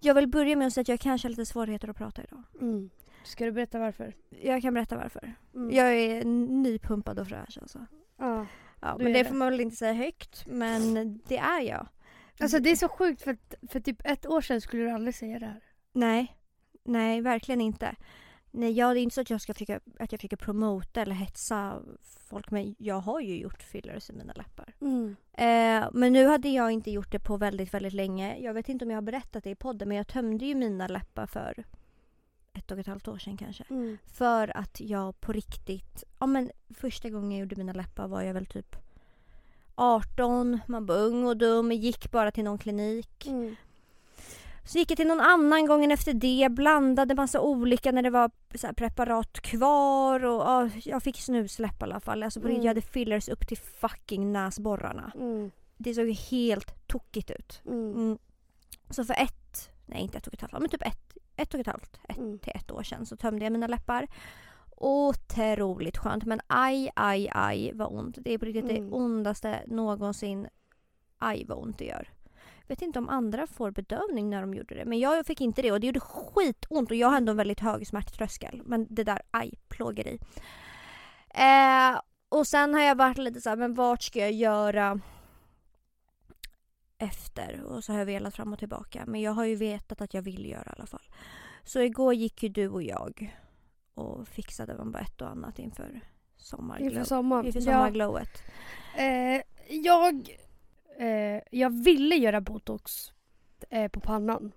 Jag vill börja med att säga att jag kanske har lite svårigheter att prata idag. Mm. Ska du berätta varför? Jag kan berätta varför. Mm. Jag är nypumpad och fräsch alltså. Ja. Ja, men det det. får man väl inte säga högt, men det är jag. Alltså det är så sjukt för för typ ett år sedan skulle du aldrig säga det här. Nej, nej verkligen inte. Nej, jag, det är inte så att jag ska försöka, att jag försöker promota eller hetsa folk men jag har ju gjort fillers i mina läppar. Mm. Eh, men nu hade jag inte gjort det på väldigt, väldigt länge. Jag vet inte om jag har berättat det i podden men jag tömde ju mina läppar för ett och ett halvt år sedan kanske. Mm. För att jag på riktigt, ja men första gången jag gjorde mina läppar var jag väl typ 18, man var ung och dum, gick bara till någon klinik. Mm. Så gick jag till någon annan gången efter det, blandade massa olika när det var preparat kvar och ja, jag fick snusläpp i alla fall. Alltså på Mm. jag hade fillers upp till fucking näsborrarna. Mm. Det såg helt tokigt ut. Mm. Mm. Så för ett, nej inte ett och ett halvt, men typ ett, ett och ett halvt, ett Mm. till ett år sedan så tömde jag mina läppar. Otroligt skönt men aj, aj, aj vad ont. Det är på riktigt Mm. det ondaste någonsin. Aj vad ont det gör. Vet inte om andra får bedövning när de gjorde det men jag fick inte det och det gjorde skitont och jag har ändå en väldigt hög smärttröskel. Men det där, aj, plågeri. Eh, och sen har jag varit lite så här, men vart ska jag göra efter? Och så har jag velat fram och tillbaka. Men jag har ju vetat att jag vill göra i alla fall. Så igår gick ju du och jag och fixade man bara ett och annat inför sommarglow. Inför. Inför Ja. sommarglowet. Eh, jag, eh, jag ville göra botox eh, på pannan.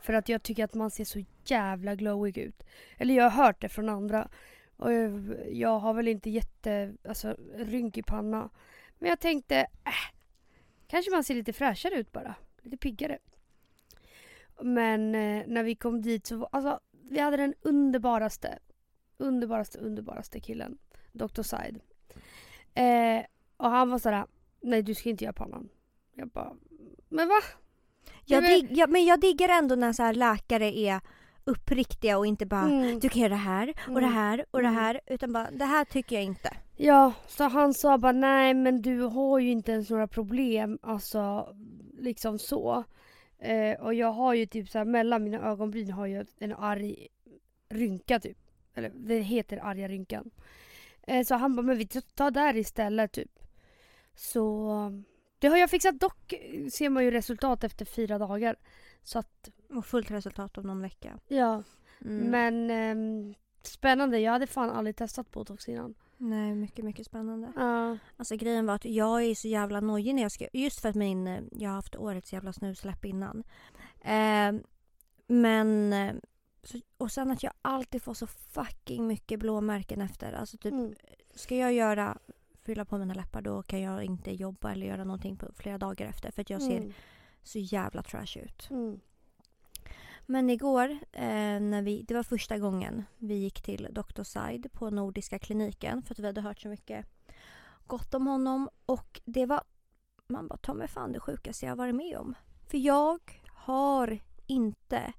För att jag tycker att man ser så jävla glowig ut. Eller jag har hört det från andra. Och jag, jag har väl inte jätte, alltså rynkig panna. Men jag tänkte, äh, kanske man ser lite fräschare ut bara. Lite piggare. Men eh, när vi kom dit så var, alltså, vi hade den underbaraste, underbaraste, underbaraste killen. Dr. Side. Eh, och han var sådär, nej du ska inte göra pannan. Jag bara, men va? Jag men- dig, jag, men jag diggar ändå när så här läkare är uppriktiga och inte bara Mm. du kan göra det här och det Mm. här och det Mm. här. Utan bara det här tycker jag inte. Ja, så han sa bara nej men du har ju inte ens några problem, alltså liksom så. Eh, och jag har ju typ så här mellan mina ögonbryn har jag en arg rynka typ. Eller det heter arga rynkan. Eh, så han bara, men vi tar där istället typ. Så det har jag fixat. Dock ser man ju resultat efter fyra dagar. Så att, Och fullt resultat om någon vecka. ja. Mm. Men ehm, spännande. Jag hade fan aldrig testat botox innan. Nej, mycket, mycket spännande. Ja. Alltså grejen var att jag är så jävla nojig när jag ska... Just för att min... eh, Jag har haft årets jävla snusläpp innan. Eh, men... eh, Så, och sen att jag alltid får så fucking mycket blåmärken efter. Alltså typ, Mm. ska jag göra... Fylla på mina läppar då kan jag inte jobba eller göra någonting på flera dagar efter. För att jag ser Mm. så jävla trash ut. Mm. Men igår, eh, när vi, det var första gången vi gick till Dr. Side på Nordiska kliniken för att vi hade hört så mycket gott om honom och det var, man bara ta mig fan det sjukaste jag varit med om. För jag har inte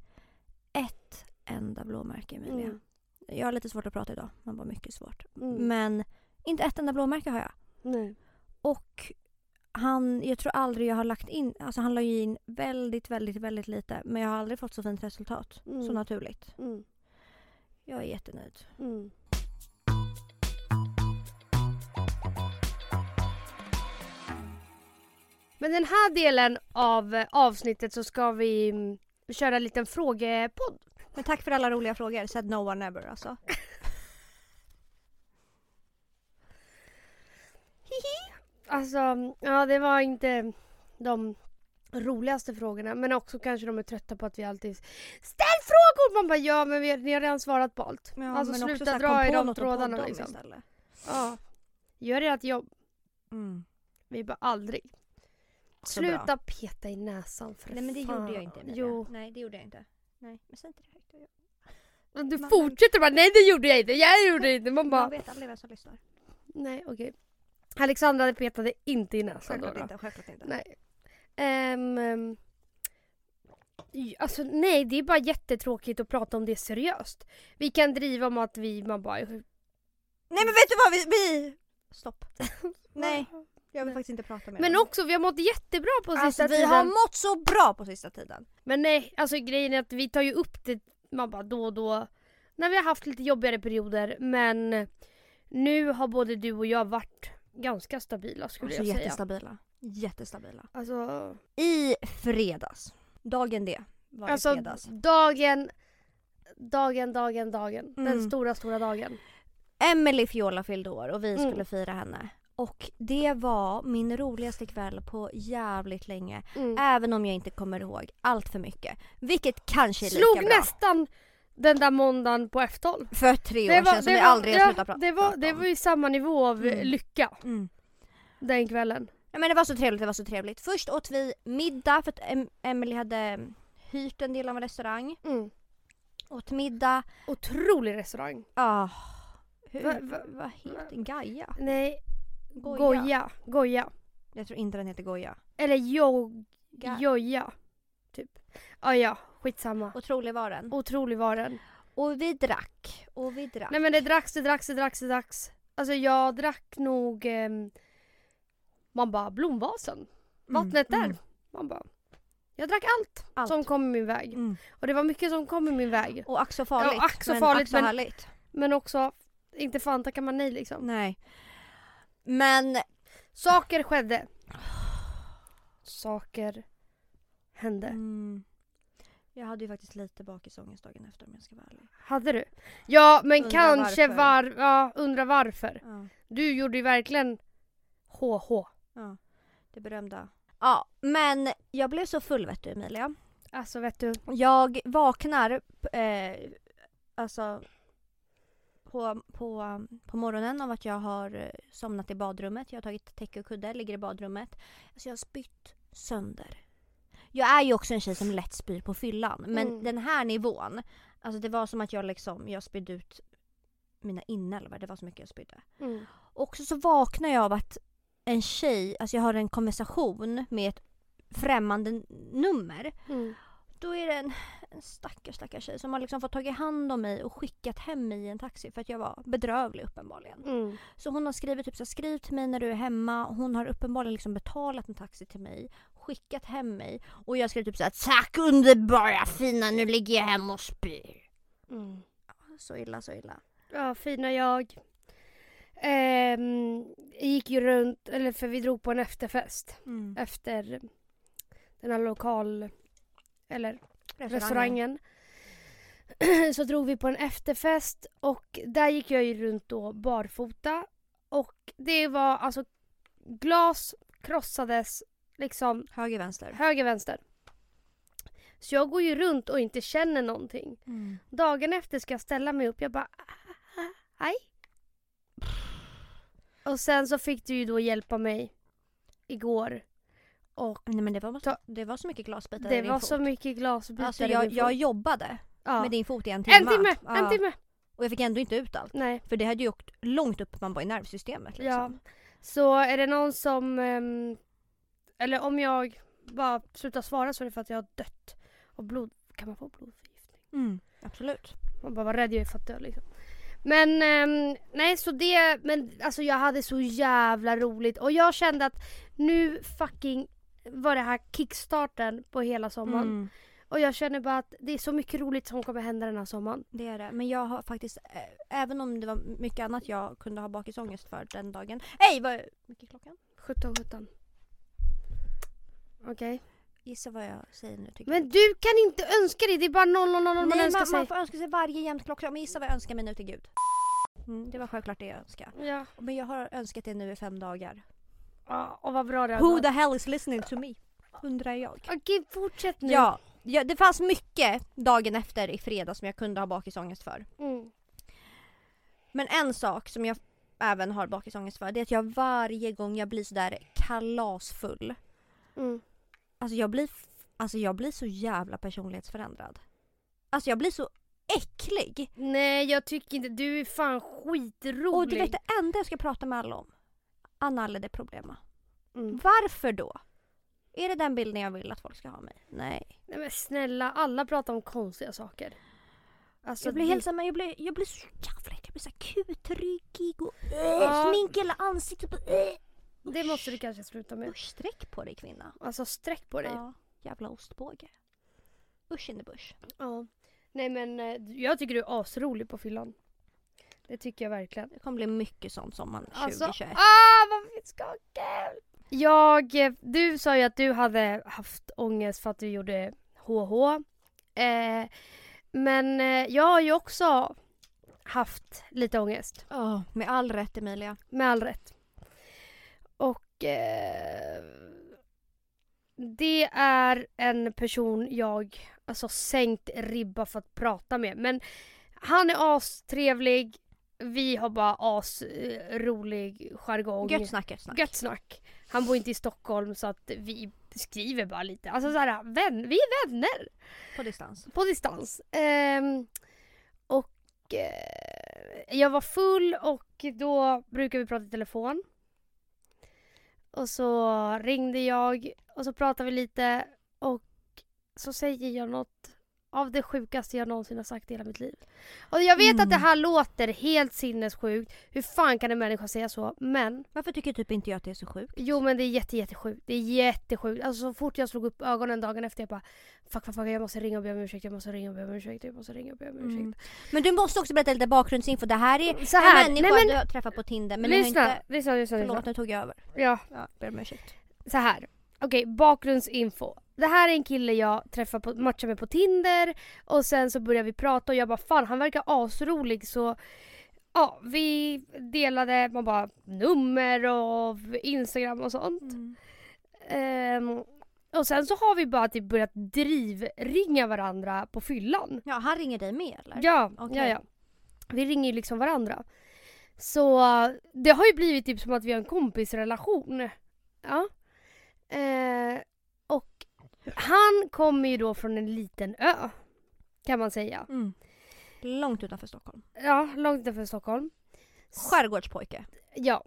ett enda blåmärke Emilia. Mm. Jag har lite svårt att prata idag, man bara mycket svårt. Mm. Men inte ett enda blåmärke har jag. Nej. Och han, jag tror aldrig jag har lagt in, alltså han la ju in väldigt, väldigt, väldigt lite. Men jag har aldrig fått så fint resultat. Mm. Så naturligt. Mm. Jag är jättenöjd. Mm. Men den här delen av eh, avsnittet så ska vi mm, köra en liten frågepodd. Men tack för alla roliga frågor. Said no one ever alltså. Alltså, ja det var inte de roligaste frågorna men också kanske de är trötta på att vi alltid Ställ frågor! Man bara ja men vi, ni har redan svarat på allt. Ja, alltså sluta här, dra i de trådarna liksom. istället. Ja. Gör ert jobb. Mm. Vi bara aldrig. Så bra. Sluta peta i näsan för Nej men det fan. gjorde jag inte. Jo. Nej det gjorde jag inte. Nej men säg inte det högt. Men Du Man- fortsätter bara nej det gjorde jag inte, jag gjorde det inte. Man bara Man vet aldrig vem som lyssnar. nej okej. Alexandra petade inte i näsan då. Självklart då. inte. Självklart inte. Nej. J- alltså nej, det är bara jättetråkigt att prata om det seriöst. Vi kan driva om att vi, man bara... Nej men vet du vad vi... vi... Stopp. Nej. Jag vill faktiskt inte prata med Men dem. också vi har mått jättebra på sista Alltså vi tiden. har mått så bra på sista tiden. Men nej, alltså grejen är att vi tar ju upp det man bara då och då. När vi har haft lite jobbigare perioder men nu har både du och jag varit ganska stabila skulle Alltså jag säga. jättestabila. Jättestabila. Alltså, I fredags. Dagen det var alltså fredags. dagen, dagen, dagen, dagen. Den Mm. stora, stora dagen. Emily Fiola fyllde år och vi Mm. skulle fira henne. Och det var min roligaste kväll på jävligt länge. Mm. Även om jag inte kommer ihåg allt för mycket. Vilket kanske är Slog lika bra. nästan den där måndagen på F12. För tre år sedan som vi aldrig har slutat prata det var, det om. var ju samma nivå av Mm. lycka Mm. den kvällen. Ja, men det var så trevligt, det var så trevligt. Först åt vi middag för att em- Emily hade hyrt en del av en restaurang. Mm. Åt middag. Otrolig restaurang. Ah, hur, Va- va- vad heter Gaia? Nej, Goja. Goja. Goja. Jag tror inte den heter Goja. Eller jo, Ga- Joja. Typ. Ah, ja, skitsamma. Otrolig var den. Otrolig var den. Och vi drack. Och vi drack. Nej men det dracks, det dracks, det dracks, det dracks. Alltså jag drack nog... ehm, man bara blomvasen. Vattnet där. Mm. Man bara... Jag drack allt, Allt. som kom i min väg. Mm. Och det var mycket som kom i min väg. Och ack så farligt. Ja, ack så men farligt, men- härligt. Men också, inte fan tackar man nej liksom. Nej. Men Saker skedde. Saker hände. mm, jag hade ju faktiskt lite bakisångest dagen efter om jag ska vara ärlig. Hade du? Ja men Undrar kanske varför. var... Ja, undra varför. Ja, Du gjorde ju verkligen HH. ja. Det berömda. Ja, men jag blev så full vet du Emilia. Alltså vet du. Jag vaknar eh, alltså på, på, på morgonen av att jag har eh, somnat i badrummet. Jag har tagit täcke och kudde, ligger i badrummet. Alltså jag har spytt sönder. Jag är ju också en tjej som lätt spyr på fyllan. Men Mm. den här nivån, alltså det var som att jag liksom, jag spydde ut mina inälvor. Det var så mycket jag spydde. Mm. Och så, så vaknar jag av att en tjej, alltså jag har en konversation med ett främmande nummer. Mm. Då är det en, en stackars stackars tjej som har liksom fått tagit hand om mig och skickat hem mig i en taxi för att jag var bedrövlig uppenbarligen. Mm. Så hon har skrivit typ så här, skriv till mig när du är hemma. Hon har uppenbarligen liksom betalat en taxi till mig, skickat hem mig och jag skrev typ så här, tack underbara fina nu ligger jag hemma och spyr. Mm. Så illa så illa. Ja, fina jag. Ehm, gick ju runt, eller för vi drog på en efterfest. Efter den här lokal... Eller restaurangen. Så drog vi på en efterfest och där gick jag ju runt då barfota. Och det var alltså glas krossades liksom Höger vänster. höger vänster. Så jag går ju runt och inte känner någonting. Mm. Dagen efter ska jag ställa mig upp. Jag bara, "Ah, hej. Och sen så fick du ju då hjälpa mig igår. Och Nej men det var, Ta- det var så mycket glasbitar i det din var fot. så mycket glasbitar Alltså i jag, min jag fot. jobbade ja. med din fot i en timme. En timme! Ja. En timme! Och jag fick ändå inte ut allt. Nej. För det hade ju åkt långt upp man bara i nervsystemet. Liksom. Ja. Så är det någon som... ehm, eller om jag bara slutar svara så är det för att jag har dött av blod. Kan man få blodförgiftning? Mm, absolut. Man bara var rädd jag är för att dö liksom. Men ehm, nej så det, men alltså jag hade så jävla roligt och jag kände att nu fucking var det här kickstarten på hela sommaren. Mm, Och jag känner bara att det är så mycket roligt som kommer hända den här sommaren. det är det. Men jag har faktiskt, eh, även om det var mycket annat jag kunde ha bakisångest för den dagen. Hej! Vad mycket är klockan? 17 17. Okej. Gissa vad jag säger nu tycker Men du kan inte önska dig, det är bara 0 0 0 man önskar man, sig. man får önska sig varje jämnt klockslag. Men gissa vad jag önskar mig nu till Gud. Mm, det var självklart det jag önskade. Ja. Men jag har önskat det nu i fem dagar. ja, och vad bra det har Who the hell is listening to me? Undrar jag. Okej, fortsätt nu. Ja, ja, det fanns mycket dagen efter i fredags som jag kunde ha bakisångest för. Mm. Men en sak som jag även har bakisångest för det är att jag varje gång jag blir sådär kalasfull. Mm. Alltså jag blir, alltså jag blir så jävla personlighetsförändrad. Alltså jag blir så äcklig. Nej, jag tycker inte. Du är fan skitrolig. Och du vet det enda jag ska prata med alla om? Analle det problema. Mm. Varför då? Är det den bilden jag vill att folk ska ha mig? Nej. Nej men snälla, alla pratar om konstiga saker. Alltså, jag blir det- helt samma, jag blir, jag blir så jävla. Jag blir så här kutryggig och äh, Ja. smink hela ansiktet. Äh. Det måste du kanske sluta med. Usch, sträck på dig kvinna. Alltså sträck på dig. Ja, jävla ostbåge. Usch in the bush. Ja. Nej men eh, jag tycker du är asrolig på fyllan. Det tycker jag verkligen. Det kommer bli mycket sånt sommaren Alltså, 2021. ah vad ska kul! Jag, eh, du sa ju att du hade haft ångest för att du gjorde HH. Eh, men eh, jag har ju också haft lite ångest. Ja, med all rätt Emilia. Med all rätt. Och eh, det är en person jag alltså sänkt ribba för att prata med. Men han är astrevlig. Vi har bara asrolig jargong. Gött snack, gött snack. Gött snack. Han bor inte i Stockholm så att vi skriver bara lite. Alltså såhär, vän, vi är vänner På distans. på distans. Ehm, och eh, jag var full och då brukar vi prata i telefon. Och så ringde jag och så pratade vi lite och så säger jag något av det sjukaste jag någonsin har sagt i hela mitt liv. Och jag vet att det Mm. här låter helt sinnessjukt. Hur fan kan en människa säga så? Men Varför tycker typ inte jag att det är så sjukt? Jo men det är jätte, jättesjukt. Det är jättesjukt. Alltså så fort jag slog upp ögonen dagen efter jag bara Fuck fuck fuck jag måste ringa och be om ursäkt, jag måste ringa och be om ursäkt, jag måste ringa och be om ursäkt. Mm. Men du måste också berätta lite bakgrundsinfo. Det här är Så här, en människa nej men du har träffat på Tinder men lyssna, inte... lyssna, lyssna, Förlåt, lyssna. nu tog jag över. Ja, Ja, ber om ursäkt. så här. Okej, bakgrundsinfo. Det här är en kille jag träffar på, matchar med på Tinder och sen så börjar vi prata och jag bara fan han verkar asrolig så Ja, vi delade man bara nummer och Instagram och sånt. Mm. Ehm, och sen så har vi bara typ börjat drivringa varandra på fyllan. Ja, han ringer dig med eller? Ja, Okej. ja, ja. Vi ringer ju liksom varandra. Så det har ju blivit typ som att vi har en kompisrelation. Ja. Eh, och han kommer ju då från en liten ö. Kan man säga. Mm. Långt utanför Stockholm. Ja, långt utanför Stockholm. Skärgårdspojke. Ja.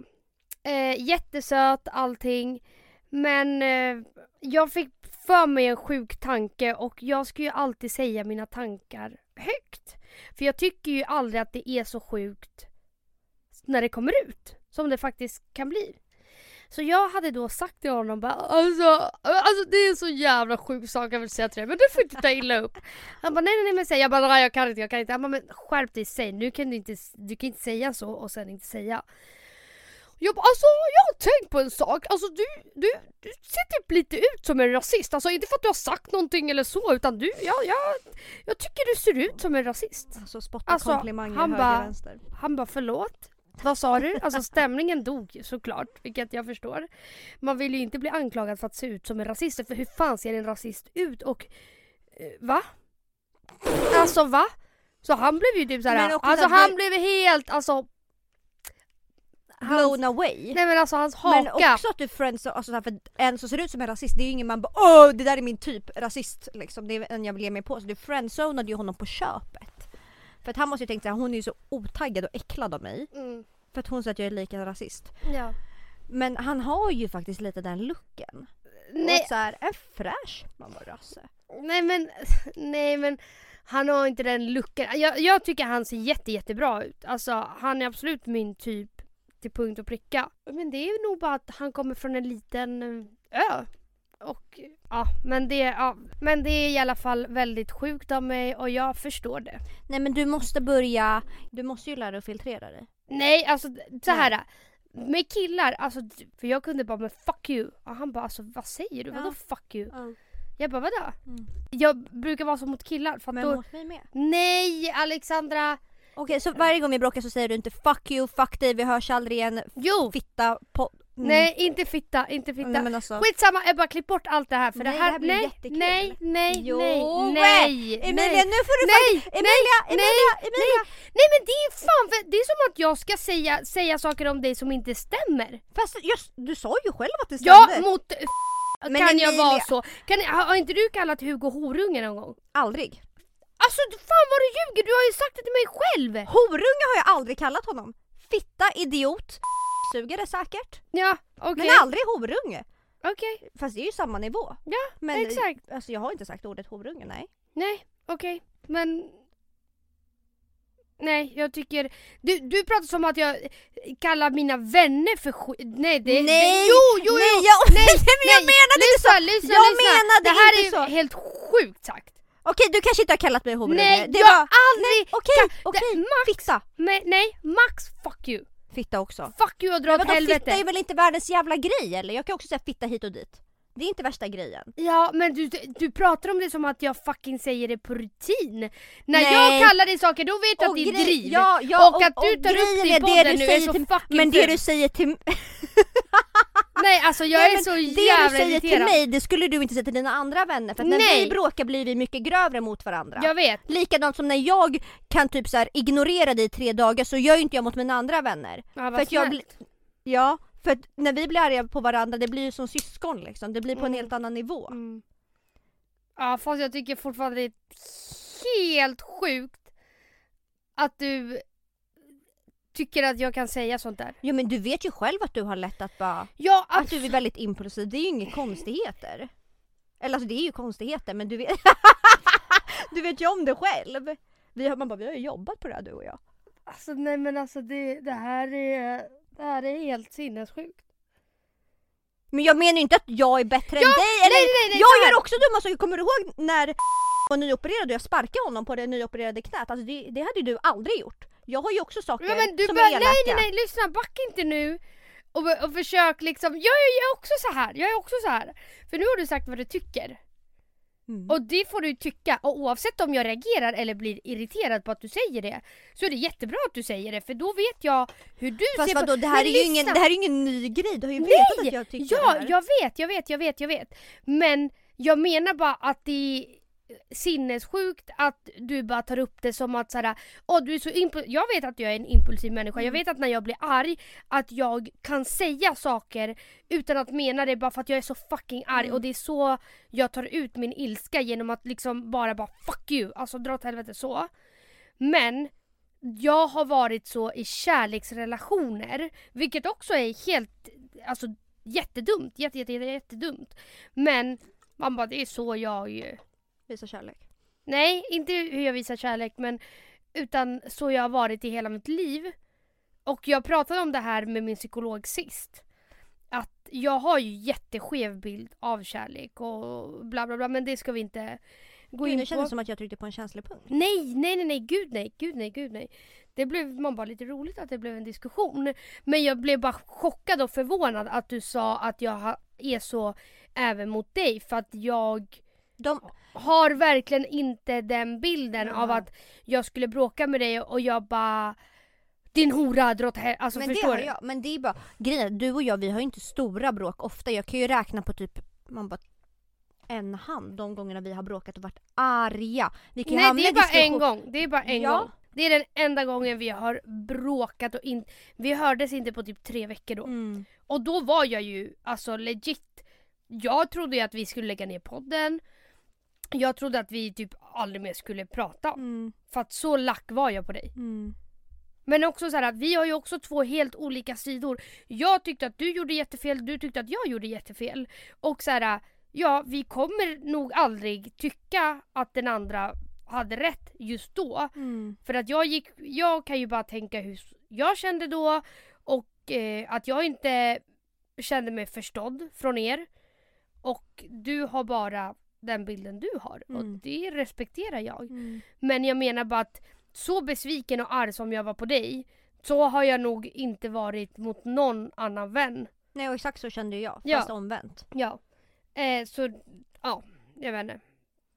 Eh, jättesöt allting. Men eh, jag fick för mig en sjuk tanke och jag ska ju alltid säga mina tankar högt. För jag tycker ju aldrig att det är så sjukt när det kommer ut. Som det faktiskt kan bli. Så jag hade då sagt till honom bara alltså, alltså det är en så jävla sjuk sak jag vill säga till dig men du får inte ta illa upp. Han bara nej nej nej men säg. Jag bara nej jag kan inte, jag kan inte. Han bara men skärp dig, säg. Nu kan du inte, du kan inte säga så och sen inte säga. Jag bara, alltså jag har tänkt på en sak. Alltså du, du, du ser typ lite ut som en rasist. Alltså inte för att du har sagt någonting eller så utan du, ja, jag, jag tycker du ser ut som en rasist. Alltså spotta Alltså, komplimanger han höger bara- vänster. Han bara förlåt? Vad sa du? Alltså stämningen dog såklart, vilket jag förstår. Man vill ju inte bli anklagad för att se ut som en rasist, för hur fan ser en rasist ut och... Eh, va? Alltså va? Så han blev ju typ Men såhär, alltså han blev helt alltså... Hans, Blown away. nej men alltså hans Men haka. också att du friends, alltså så här, för en som ser ut som en rasist, det är ju ingen man bara åh det där är min typ rasist liksom. Det är en jag vill ge mig på. Så du friendzonade ju honom på köpet. För att han måste ju tänkt såhär, hon är ju så otaggad och äcklad av mig. Mm, För att hon säger att jag är lik en rasist. ja. Men han har ju faktiskt lite den looken. Nej, Och så här, en fräsch man var rasse. nej men, nej men han har inte den luckan. Jag, jag tycker han ser jätte, jättebra ut. Alltså han är absolut min typ till punkt och pricka. Men det är nog bara att han kommer från en liten ö. Och ja, men det, ja, men det är i alla fall väldigt sjukt av mig och jag förstår det. Nej men du måste börja, du måste ju lära dig att filtrera dig. Nej, alltså så här. Med killar, alltså, för jag kunde bara men fuck you. Och han bara alltså vad säger du? Ja. Vadå fuck you? Jag bara vadå? Mm. Jag brukar vara så mot killar för Men då... mot mig med. Nej Alexandra! Okej så varje gång vi bråkar så säger du inte fuck you, fuck dig, vi hörs aldrig igen, Jo! fitta. Mm. Nej inte fitta, inte fitta. Nej men alltså. Skitsamma Ebba klipp bort allt det här för Nej, det här, blir nej, jättekul. nej, nej, Jo, nej, nej, Emilia nej. nu får du Nej, faktiskt... Emilia, nej, Emilia, nej, Emilia! Nej men det är fan för, det är som att jag ska säga, säga saker om dig som inte stämmer. Fast just, du sa ju själv att det Ja stämde. mot Men kan jag Emilia- vara så. Kan, har har inte du kallat Hugo horunge någon gång? Aldrig. Alltså fan vad du ljuger, du har ju sagt det till mig själv! Horunge har jag aldrig kallat honom. Fitta, idiot, sugare säkert. Ja okej, Men aldrig horunge. okej, Fast det är ju samma nivå. ja Men exakt. alltså jag har inte sagt ordet horunge, nej. Nej okej, men Nej, jag tycker... Du, du pratar som att jag kallar mina vänner för skit. Nej, det, Nej! det, jo, jo, nej, jo! jag, nej, men jag nej, menade inte lyssna, så! lyssna, Jag lyssna. menade Det här inte är så. helt sjukt sagt. Okej, du kanske inte har kallat mig horunge. Nej, det jag var... har aldrig... Okej, ka- okej. det- Max, Fitta. men, nej, Max, fuck you. Fitta också. Fuck you och dra åt helvete. fitta är väl inte världens jävla grej eller? Jag kan också säga fitta hit och dit. Det är inte värsta grejen. Ja men du, du pratar om det som att jag fucking säger det på rutin. När Nej. jag kallar dig saker då vet jag att Och det är grej- driv. Ja, ja, och, att du tar upp grejen det i podden nu är så till, fucking Men det du säger till Nej alltså jag Nej, är så Det jävla du säger till irriterad. mig det skulle du inte säga till dina andra vänner för att när Nej. vi bråkar blir vi mycket grövre mot varandra. Jag vet. Likadant som när jag kan typ så här ignorera dig i tre dagar så gör ju inte jag mot mina andra vänner. Ja, För vad att jag. Ja, för att när vi blir arga på varandra det blir ju som syskon liksom. Det blir på en Mm. helt annan nivå. Mm. Ja fast jag tycker fortfarande det är helt sjukt att du tycker att jag kan säga sånt där. Ja men du vet ju själv att du har lätt att bara Ja Att du är väldigt impulsiv, det är ju inga konstigheter. Eller alltså det är ju konstigheter men du vet Du vet ju om det själv. Vi har, man bara, vi har ju jobbat på det här du och jag. Alltså nej men alltså det, det här är det här är helt sinnessjukt. Men jag menar ju inte att jag är bättre än Ja, dig eller nej, nej, nej, Jag gör också dumma saker, kommer du ihåg när var nyopererad och jag sparkade honom på det nyopererade knät? Alltså det, det hade ju du aldrig gjort. Jag har ju också saker Ja, men du som bara, är elaka. nej nej nej lyssna backa inte nu och, och försök liksom, jag, är- jag är också så här. jag är också så här. För nu har du sagt vad du tycker. Mm. Och det får du tycka och oavsett om jag reagerar eller blir irriterad på att du säger det så är det jättebra att du säger det för då vet jag hur du Fast ser vadå, på... det här, Men är ju ingen, lyssna. det här är ju ingen ny grej, du har ju Nej! vetat att jag tycker Ja, det här. jag vet, jag vet, jag vet, jag vet. Men jag menar bara att det sinnessjukt att du bara tar upp det som att såhär, åh du är så impu- Jag vet att jag är en impulsiv människa, jag Mm. vet att när jag blir arg att jag kan säga saker utan att mena det bara för att jag är så fucking arg Mm. och det är så jag tar ut min ilska genom att liksom bara bara fuck you, alltså dra åt helvete så. Men jag har varit så i kärleksrelationer, vilket också är helt, alltså jättedumt, jätte, jätte, jätte, jättedumt. Men man bara, det är så jag ju. Visa kärlek. Nej, inte hur jag visar kärlek men utan så jag har varit i hela mitt liv. Och jag pratade om det här med min psykolog sist. Att jag har ju jätteskev bild av kärlek och bla bla bla men det ska vi inte gå Gud, in på. kändes det som att jag tryckte på en känslig punkt. Nej, nej, nej, nej, gud nej, gud nej, gud nej. Det blev man bara lite roligt att det blev en diskussion. Men jag blev bara chockad och förvånad att du sa att jag är så även mot dig för att jag De, har verkligen inte den bilden Ja. av att jag skulle bråka med dig och jag bara din hora, dra åt hel-" Alltså men det har du? jag. Men det är bara, grejen du och jag vi har ju inte stora bråk ofta. Jag kan ju räkna på typ, man bara en hand de gångerna vi har bråkat och varit arga. Vi kan Nej det är bara diskussion- en gång. Det är bara en Ja. gång. Det är den enda gången vi har bråkat och in... Vi hördes inte på typ tre veckor då. Mm. Och då var jag ju alltså legit. Jag trodde ju att vi skulle lägga ner podden. Jag trodde att vi typ aldrig mer skulle prata. Mm. För att så lack var jag på dig. Mm. Men också så här att vi har ju också två helt olika sidor. Jag tyckte att du gjorde jättefel, du tyckte att jag gjorde jättefel. Och så här, ja vi kommer nog aldrig tycka att den andra hade rätt just då. Mm. För att jag gick, jag kan ju bara tänka hur jag kände då och eh, att jag inte kände mig förstådd från er. Och du har bara den bilden du har och Mm. det respekterar jag. Mm. Men jag menar bara att så besviken och arg som jag var på dig så har jag nog inte varit mot någon annan vän. Nej och exakt så kände jag, Ja. fast omvänt. Ja. Eh, så, ja, jag vet inte.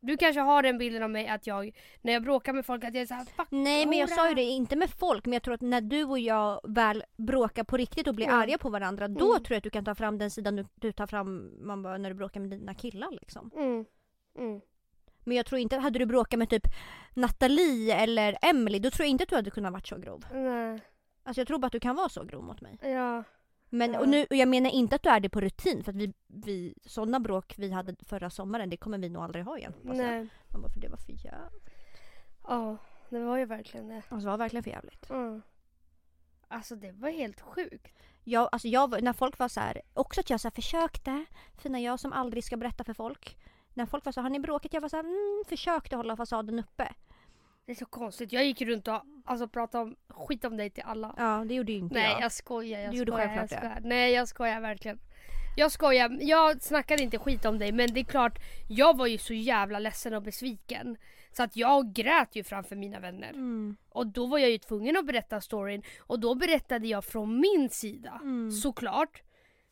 Du kanske har den bilden av mig att jag, när jag bråkar med folk, att jag är såhär fuck Nej men jag hora." sa ju det, inte med folk men jag tror att när du och jag väl bråkar på riktigt och blir Mm. arga på varandra då Mm. tror jag att du kan ta fram den sidan du, du tar fram man bara, när du bråkar med dina killar liksom. Mm. Mm. Men jag tror inte, hade du bråkat med typ Nathalie eller Emily då tror jag inte att du hade kunnat varit så grov. Nej. Alltså jag tror bara att du kan vara så grov mot mig. Ja. Men Ja. och nu, och jag menar inte att du är det på rutin för att vi, vi sådana bråk vi hade förra sommaren det kommer vi nog aldrig ha igen. Nej. Man bara, för det var för jävligt. Ja, det var ju verkligen det. Alltså det var verkligen för jävligt. Mm. Alltså det var helt sjukt. Jag, alltså jag, när folk var så här, också att jag så här försökte, fina jag som aldrig ska berätta för folk. När folk var så har ni bråkat? Jag var så här, mm, försökte hålla fasaden uppe. Det är så konstigt. Jag gick runt och alltså prata om, skit om dig till alla. Ja, det gjorde ju inte Nej jag. jag skojar, jag Du gjorde skojar, jag självklart det. skojar. Nej jag skojar verkligen. Jag skojar, jag snackade inte skit om dig men det är klart, jag var ju så jävla ledsen och besviken. Så att jag grät ju framför mina vänner. Mm. Och då var jag ju tvungen att berätta storyn och då berättade jag från min sida. Mm. Såklart.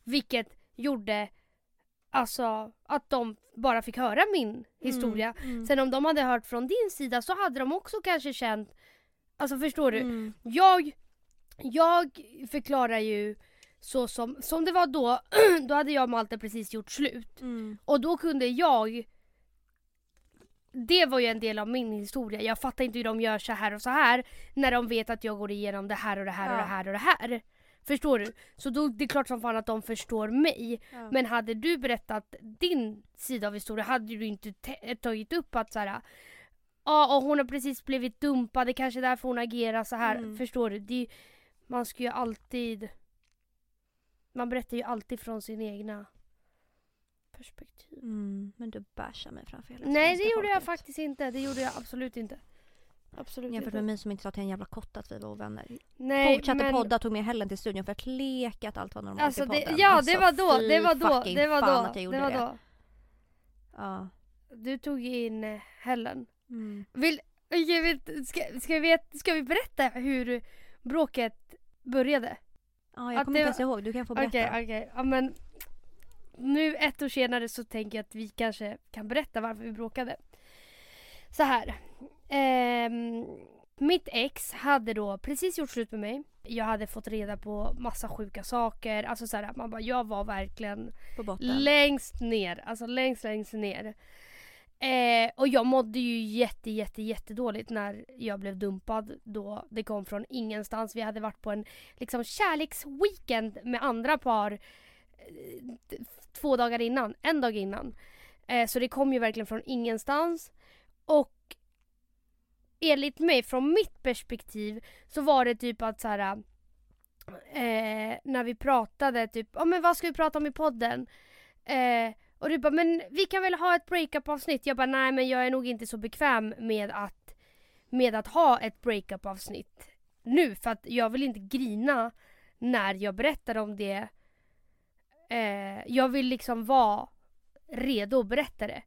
Vilket gjorde alltså att de bara fick höra min historia. Mm. Sen om de hade hört från din sida så hade de också kanske känt Alltså förstår du? Mm. Jag, jag förklarar ju så som, som det var då, då hade jag och Malte precis gjort slut. Mm. Och då kunde jag det var ju en del av min historia. Jag fattar inte hur de gör så här och så här när de vet att jag går igenom det här och det här och Ja. det här och det här. Förstår du? Så då, det är klart som fan att de förstår mig. Ja. Men hade du berättat din sida av historien hade du inte te- tagit upp att så här. Ja, och hon har precis blivit dumpad. Det kanske är därför hon agerar så här. Mm. Förstår du? Det, man ska ju alltid... Man berättar ju alltid från sin egna perspektiv. Mm. Men du bashar mig framför hela Nej, det gjorde jag folket. faktiskt inte. Det gjorde jag absolut inte. Absolut Jämfört inte. med mig som inte sa till en jävla kotte att vi var ovänner. Nej, Fortsatte men... podda, tog med Helen till studion för att leka att allt var normalt Alltså i det, podden. ja, Alltså, det var då. Det var då. Det var då. att jag gjorde Det var det. då. Ja. Du tog in eh, Helen. Mm. Vill, jag vet, ska, ska, vi, vet- ska vi berätta hur bråket började? Ja, jag Att kommer det inte ens var- ihåg. Du kan få Okej, berätta. okej. Ja, men nu ett år senare så tänker jag att vi kanske kan berätta varför vi bråkade. Så här. Ehm, mitt ex hade då precis gjort slut med mig. Jag hade fått reda på massa sjuka saker. Alltså så här, man bara, jag var verkligen längst ner. Alltså längst, längst ner. Eh, och jag mådde ju jätte, jätte, jättedåligt när jag blev dumpad då det kom från ingenstans. Vi hade varit på en liksom kärleksweekend med andra par eh, två dagar innan, en dag innan. Eh, så det kom ju verkligen från ingenstans. Och enligt mig, från mitt perspektiv, så var det typ att så här. Eh, när vi pratade typ, ja men vad ska vi prata om i podden? Eh, och du bara, men vi kan väl ha ett breakup avsnitt? Jag bara, nej men jag är nog inte så bekväm med att, med att ha ett breakup avsnitt nu. För att jag vill inte grina när jag berättar om det. Eh, jag vill liksom vara redo att berätta det.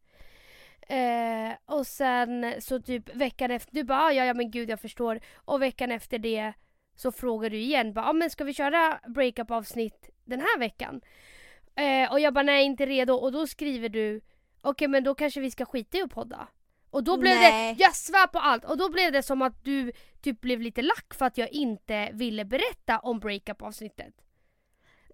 Eh, och sen så typ veckan efter, du bara, "Ah, ja ja men gud jag förstår. Och veckan efter det så frågar du igen, bara, ah, men ska vi köra breakup avsnitt den här veckan? Eh, och jag bara, nej inte redo. Och då skriver du, okej men då kanske vi ska skita i att podda. Och då blev Nej. det, jag svär på allt. Och då blev det som att du typ blev lite lack för att jag inte ville berätta om breakup avsnittet.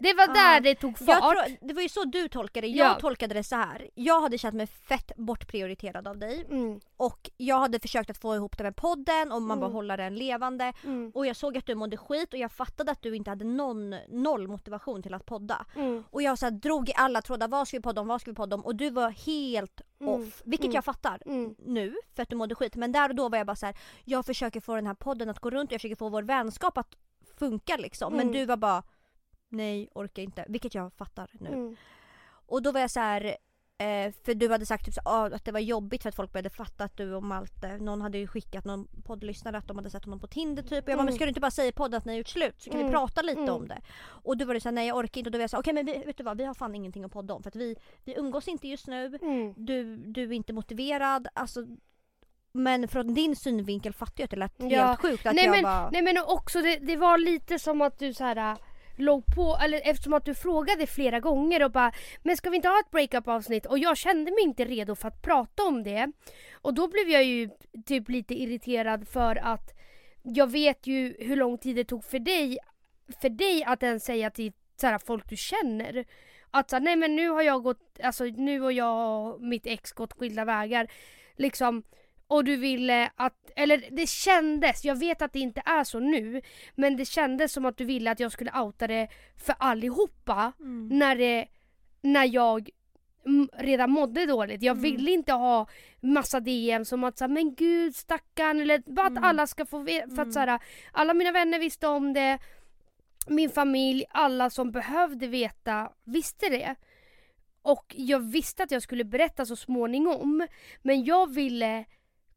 Det var där det tog fart. Tror, det var ju så du tolkade det. Jag Ja. tolkade det så här. Jag hade känt mig fett bortprioriterad av dig. Mm, Och jag hade försökt att få ihop det med podden och man bara Mm. hålla den levande. mm, Och jag såg att du mådde skit och jag fattade att du inte hade någon, noll motivation till att podda. mm, Och jag så här, drog i alla trådar, vad ska vi podda om, vad ska vi podda om? Och du var helt Mm. off. Vilket Mm. jag fattar nu för att du mådde skit. Men där och då var jag bara så här, jag försöker få den här podden att gå runt och jag försöker få vår vänskap att funka liksom. Men du var bara nej, orkar inte. Vilket jag fattar nu. Mm. Och då var jag så här. Eh, för du hade sagt typ så, ah, att det var jobbigt för att folk började fatta att du och Malte, någon hade ju skickat någon poddlyssnare att de hade sett honom på Tinder typ. Och jag bara, Mm. men ska du inte bara säga i podden att ni har gjort slut så kan Mm. vi prata lite Mm. om det. Och då var det så här, nej jag orkar inte och då var jag så här, okej men vi, vet du vad, vi har fan ingenting att podda om för att vi, vi umgås inte just nu. Mm. Du, du är inte motiverad, alltså men från din synvinkel fattar jag att det lät Ja. helt sjukt att Nej, jag men, bara... nej men också det, det var lite som att du så här äh, låg på, eller eftersom att du frågade flera gånger och bara Men ska vi inte ha ett breakup avsnitt? Och jag kände mig inte redo för att prata om det. Och då blev jag ju typ lite irriterad för att jag vet ju hur lång tid det tog för dig, för dig att ens säga till så här, folk du känner att så här, nej men nu har jag gått, alltså nu har jag och mitt ex gått skilda vägar. Liksom och du ville att, eller det kändes, jag vet att det inte är så nu, men det kändes som att du ville att jag skulle outa det för allihopa Mm. när, det, när jag mm, redan mådde dåligt. Jag Mm. ville inte ha massa DM som att säga men gud stackarn eller bara att Mm. alla ska få veta. För Mm. att så här, alla mina vänner visste om det, min familj, alla som behövde veta visste det. Och jag visste att jag skulle berätta så småningom. Men jag ville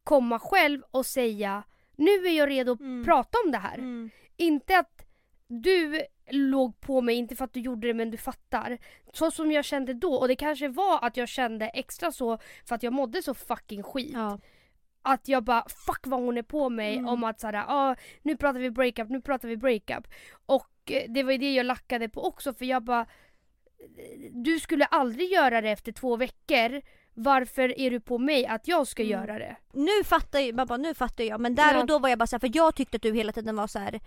komma själv och säga Nu är jag redo att Mm. prata om det här. Mm. Inte att du låg på mig, inte för att du gjorde det men du fattar. Så som jag kände då och det kanske var att jag kände extra så för att jag mådde så fucking skit. Ja. Att jag bara fuck vad hon är på mig Mm. om att såhär, ah, nu pratar vi breakup, nu pratar vi breakup. Och eh, det var ju det jag lackade på också för jag bara du skulle aldrig göra det efter två veckor. Varför är du på mig att jag ska Mm. göra det? Nu fattar jag, bara, nu fattar jag men där Ja. och då var jag bara så här, för jag tyckte att du hela tiden var så här.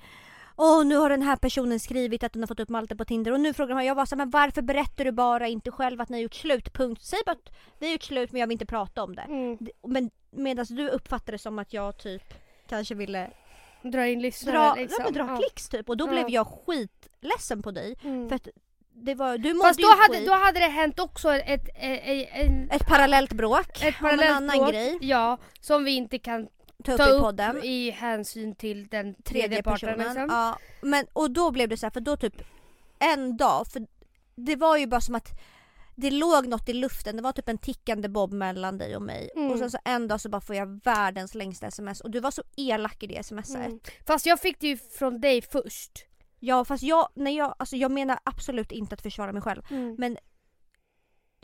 Åh nu har den här personen skrivit att den har fått upp Malte på Tinder och nu frågar man, jag var så här, men varför berättar du bara inte själv att ni har gjort slut? Punkt. Säg bara att vi har gjort slut men jag vill inte prata om det. Mm. Men medan du uppfattade det som att jag typ kanske ville Dra in lyssnare dra, liksom. ja, men dra Ja. klicks typ och då Ja. blev jag skitledsen på dig. Mm. För att det var, du Fast då hade, skit. då hade det hänt också ett, ett, ett, ett, parallellt bråk ett om parallellt en annan bråk, grej. Ja, som vi inte kan Ta upp ta i upp podden. i hänsyn till den tredje, tredje parten. personen. Liksom. Ja, men, och då blev det så här, för då typ en dag, för det var ju bara som att det låg något i luften, det var typ en tickande bob mellan dig och mig. Mm. Och sen så en dag så bara får jag världens längsta sms och du var så elak i det smset. Mm. Fast jag fick det ju från dig först. Ja fast jag, när jag, alltså jag menar absolut inte att försvara mig själv. Men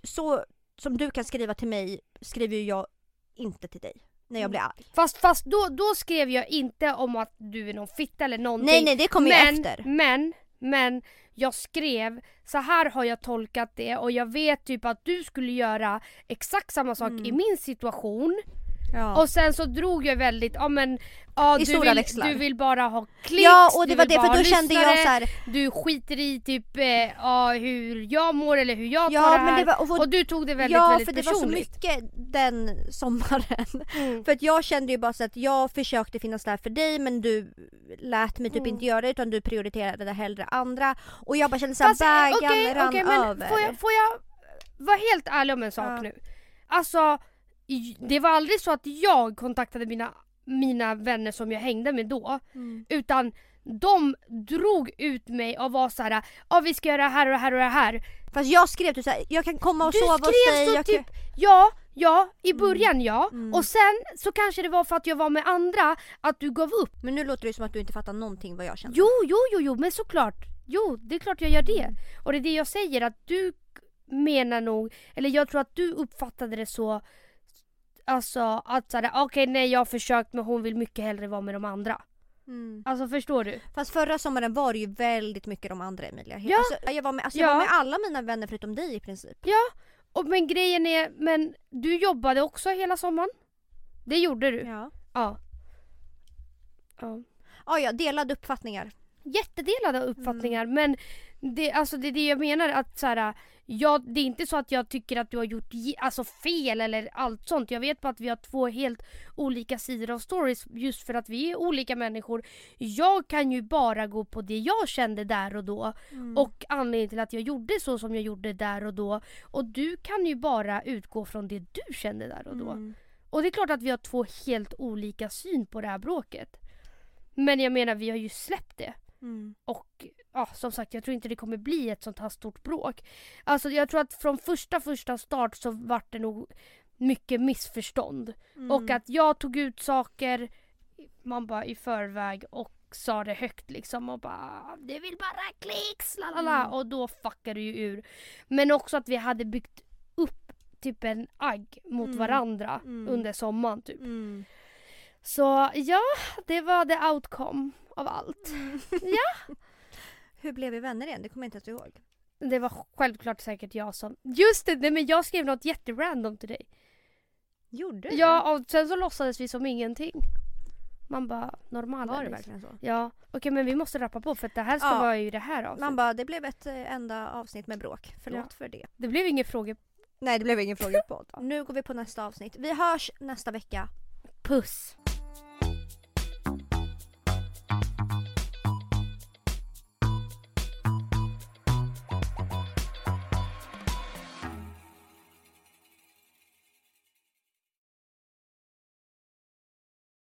så som du kan skriva till mig skriver ju jag inte till dig. När jag Mm. blir arg. Fast, fast då, då skrev jag inte om att du är någon fitta eller någonting. Nej nej det kommer ju men, efter. Men, men jag skrev så här har jag tolkat det och jag vet typ att du skulle göra exakt samma sak Mm. i min situation. Ja. Och sen så drog jag väldigt, ja men ja, du, stora vill, växlar. du vill bara ha klicks, ja och det du var det för då ha kände jag lyssnare, så här, Du skiter i typ eh, ja, hur jag mår eller hur jag tar Ja det här. men det var, och, och du tog det väldigt, ja väldigt för det var så personligt. mycket den sommaren. Mm. För att jag kände ju bara så att jag försökte finnas där för dig men du lät mig typ Mm. inte göra det utan du prioriterade det hellre andra. Och jag bara kände såhär eh, bägaren okej, rann okej, men över. Får jag, får jag vara helt ärlig om en sak Ja. nu? Alltså, det var aldrig så att jag kontaktade mina, mina vänner som jag hängde med då. Mm. Utan de drog ut mig och var så här, ja vi ska göra det här och det här och det här. Fast jag skrev typ såhär, jag kan komma och Du sova hos skrev dig. så Jag typ- kan... Ja, ja, i Mm. början ja. Mm. Och sen så kanske det var för att jag var med andra att du gav upp. Men nu låter det som att du inte fattar någonting vad jag kände. Jo, jo, jo, jo, men såklart. Jo, det är klart jag gör det. Mm. Och det är det jag säger att du menar nog, eller jag tror att du uppfattade det så Alltså att såhär, okej nej jag har försökt men hon vill mycket hellre vara med de andra. Mm. Alltså förstår du? Fast förra sommaren var det ju väldigt mycket de andra Emilia. Ja. Alltså, jag var med, alltså, jag Ja. var med alla mina vänner förutom dig i princip. Och men grejen är, men du jobbade också hela sommaren? Det gjorde du? Ja. Ja. ja. Ja, ja, delade uppfattningar. Jättedelade uppfattningar men det, alltså det är det jag menar att så här, jag, det är inte så att jag tycker att du har gjort alltså fel eller allt sånt. Jag vet bara att vi har två helt olika sidor av stories just för att vi är olika människor. Jag kan ju bara gå på det jag kände där och då Mm. och anledningen till att jag gjorde så som jag gjorde där och då. Och du kan ju bara utgå från det du kände där och då. Mm. Och det är klart att vi har två helt olika syn på det här bråket. Men jag menar vi har ju släppt det. Mm. Och ja, som sagt jag tror inte det kommer bli ett sånt här stort bråk. Alltså jag tror att från första första start så vart det nog mycket missförstånd. Mm. Och att jag tog ut saker man bara i förväg och sa det högt liksom och bara det vill bara klicks lalala Mm. och då fuckade det ju ur. Men också att vi hade byggt upp typ en agg mot Mm. varandra Mm. under sommaren typ. Mm. Så ja, det var the outcome av allt. Hur blev vi vänner igen? Det kommer jag inte ens ihåg. Det var självklart säkert jag som... Just det, nej men jag skrev något jätterandom till dig. Gjorde du? Ja, och sen så låtsades vi som ingenting. Man bara, normal Var det verkligen så? Ja, okej men vi måste rappa på för att det här ska Ja. vara ju det här avsnittet. Man bara, det blev ett eh, enda avsnitt med bråk. Förlåt Ja. för det. Det blev inga frågor. Nej, det blev ingen frågepodd. nu går vi på nästa avsnitt. Vi hörs nästa vecka. Puss!